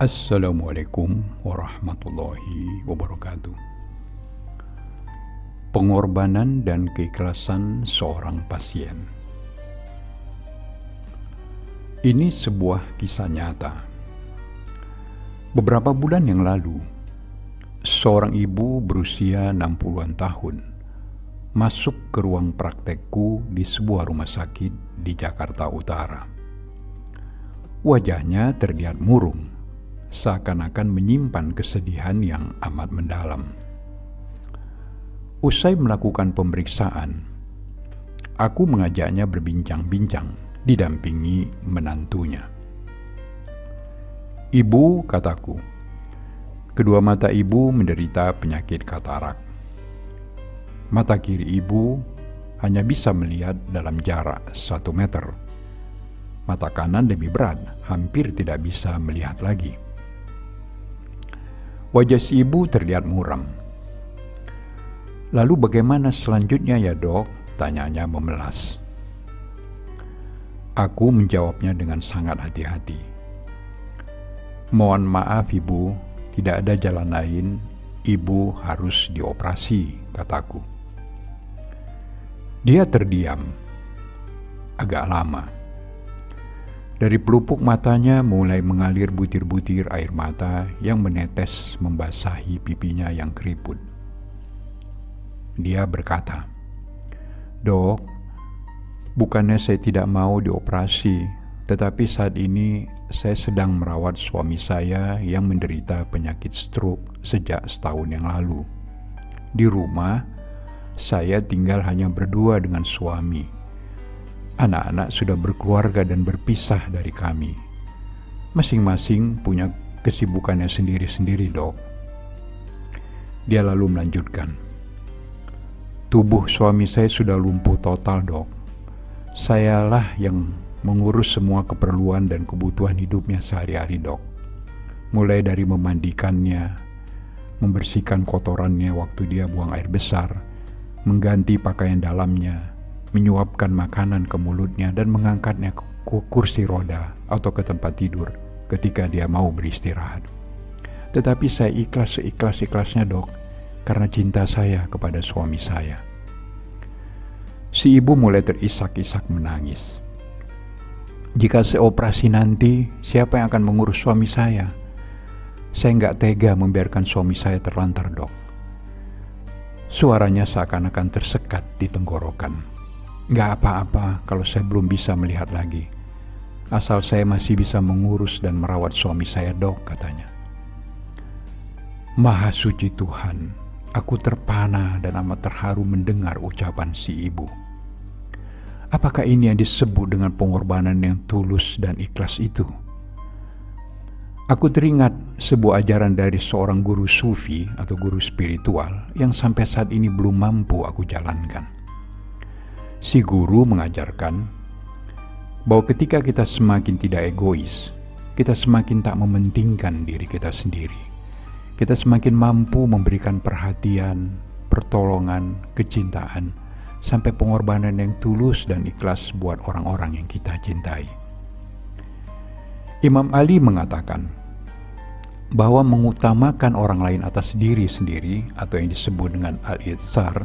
Assalamualaikum warahmatullahi wabarakatuh. Pengorbanan dan keikhlasan seorang pasien. Ini sebuah kisah nyata. Beberapa bulan yang lalu, seorang ibu berusia 60-an tahun masuk ke ruang praktekku di sebuah rumah sakit di Jakarta Utara. Wajahnya terlihat murung seakan-akan menyimpan kesedihan yang amat mendalam. Usai melakukan pemeriksaan, aku mengajaknya berbincang-bincang didampingi menantunya. Ibu, kataku, kedua mata ibu menderita penyakit katarak. Mata kiri ibu hanya bisa melihat dalam jarak satu meter. Mata kanan lebih berat, hampir tidak bisa melihat lagi. Wajah si ibu terlihat muram. Lalu bagaimana selanjutnya ya dok? Tanyanya memelas. Aku menjawabnya dengan sangat hati-hati. Mohon maaf ibu, tidak ada jalan lain. Ibu harus dioperasi, kataku. Dia terdiam agak lama dari pelupuk matanya mulai mengalir butir-butir air mata yang menetes membasahi pipinya yang keriput. Dia berkata, "Dok, bukannya saya tidak mau dioperasi, tetapi saat ini saya sedang merawat suami saya yang menderita penyakit stroke sejak setahun yang lalu. Di rumah, saya tinggal hanya berdua dengan suami." Anak-anak sudah berkeluarga dan berpisah dari kami. Masing-masing punya kesibukannya sendiri-sendiri, dok. Dia lalu melanjutkan, tubuh suami saya sudah lumpuh total, dok. Sayalah yang mengurus semua keperluan dan kebutuhan hidupnya sehari-hari, dok. Mulai dari memandikannya, membersihkan kotorannya waktu dia buang air besar, mengganti pakaian dalamnya, menyuapkan makanan ke mulutnya dan mengangkatnya ke kursi roda atau ke tempat tidur ketika dia mau beristirahat. Tetapi saya ikhlas seikhlas-ikhlasnya dok, karena cinta saya kepada suami saya. Si ibu mulai terisak-isak menangis. Jika saya operasi nanti, siapa yang akan mengurus suami saya? Saya nggak tega membiarkan suami saya terlantar dok. Suaranya seakan-akan tersekat di tenggorokan. Gak apa-apa kalau saya belum bisa melihat lagi. Asal saya masih bisa mengurus dan merawat suami saya dok katanya. Maha suci Tuhan, aku terpana dan amat terharu mendengar ucapan si ibu. Apakah ini yang disebut dengan pengorbanan yang tulus dan ikhlas itu? Aku teringat sebuah ajaran dari seorang guru sufi atau guru spiritual yang sampai saat ini belum mampu aku jalankan si guru mengajarkan bahwa ketika kita semakin tidak egois, kita semakin tak mementingkan diri kita sendiri. Kita semakin mampu memberikan perhatian, pertolongan, kecintaan, sampai pengorbanan yang tulus dan ikhlas buat orang-orang yang kita cintai. Imam Ali mengatakan bahwa mengutamakan orang lain atas diri sendiri atau yang disebut dengan al-itsar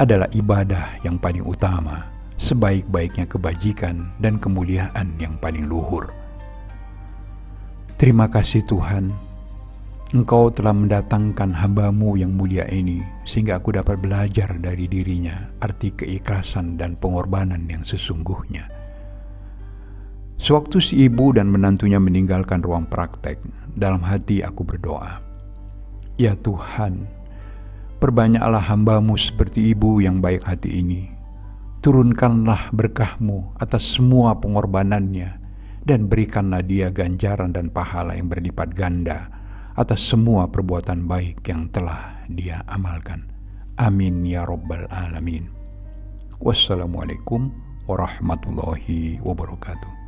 adalah ibadah yang paling utama, sebaik-baiknya kebajikan dan kemuliaan yang paling luhur. Terima kasih Tuhan, Engkau telah mendatangkan hambamu yang mulia ini sehingga aku dapat belajar dari dirinya arti keikhlasan dan pengorbanan yang sesungguhnya. Sewaktu si ibu dan menantunya meninggalkan ruang praktek, dalam hati aku berdoa, Ya Tuhan, Perbanyaklah hambamu seperti ibu yang baik hati ini. Turunkanlah berkahmu atas semua pengorbanannya dan berikanlah dia ganjaran dan pahala yang berlipat ganda atas semua perbuatan baik yang telah dia amalkan. Amin ya Rabbal Alamin. Wassalamualaikum warahmatullahi wabarakatuh.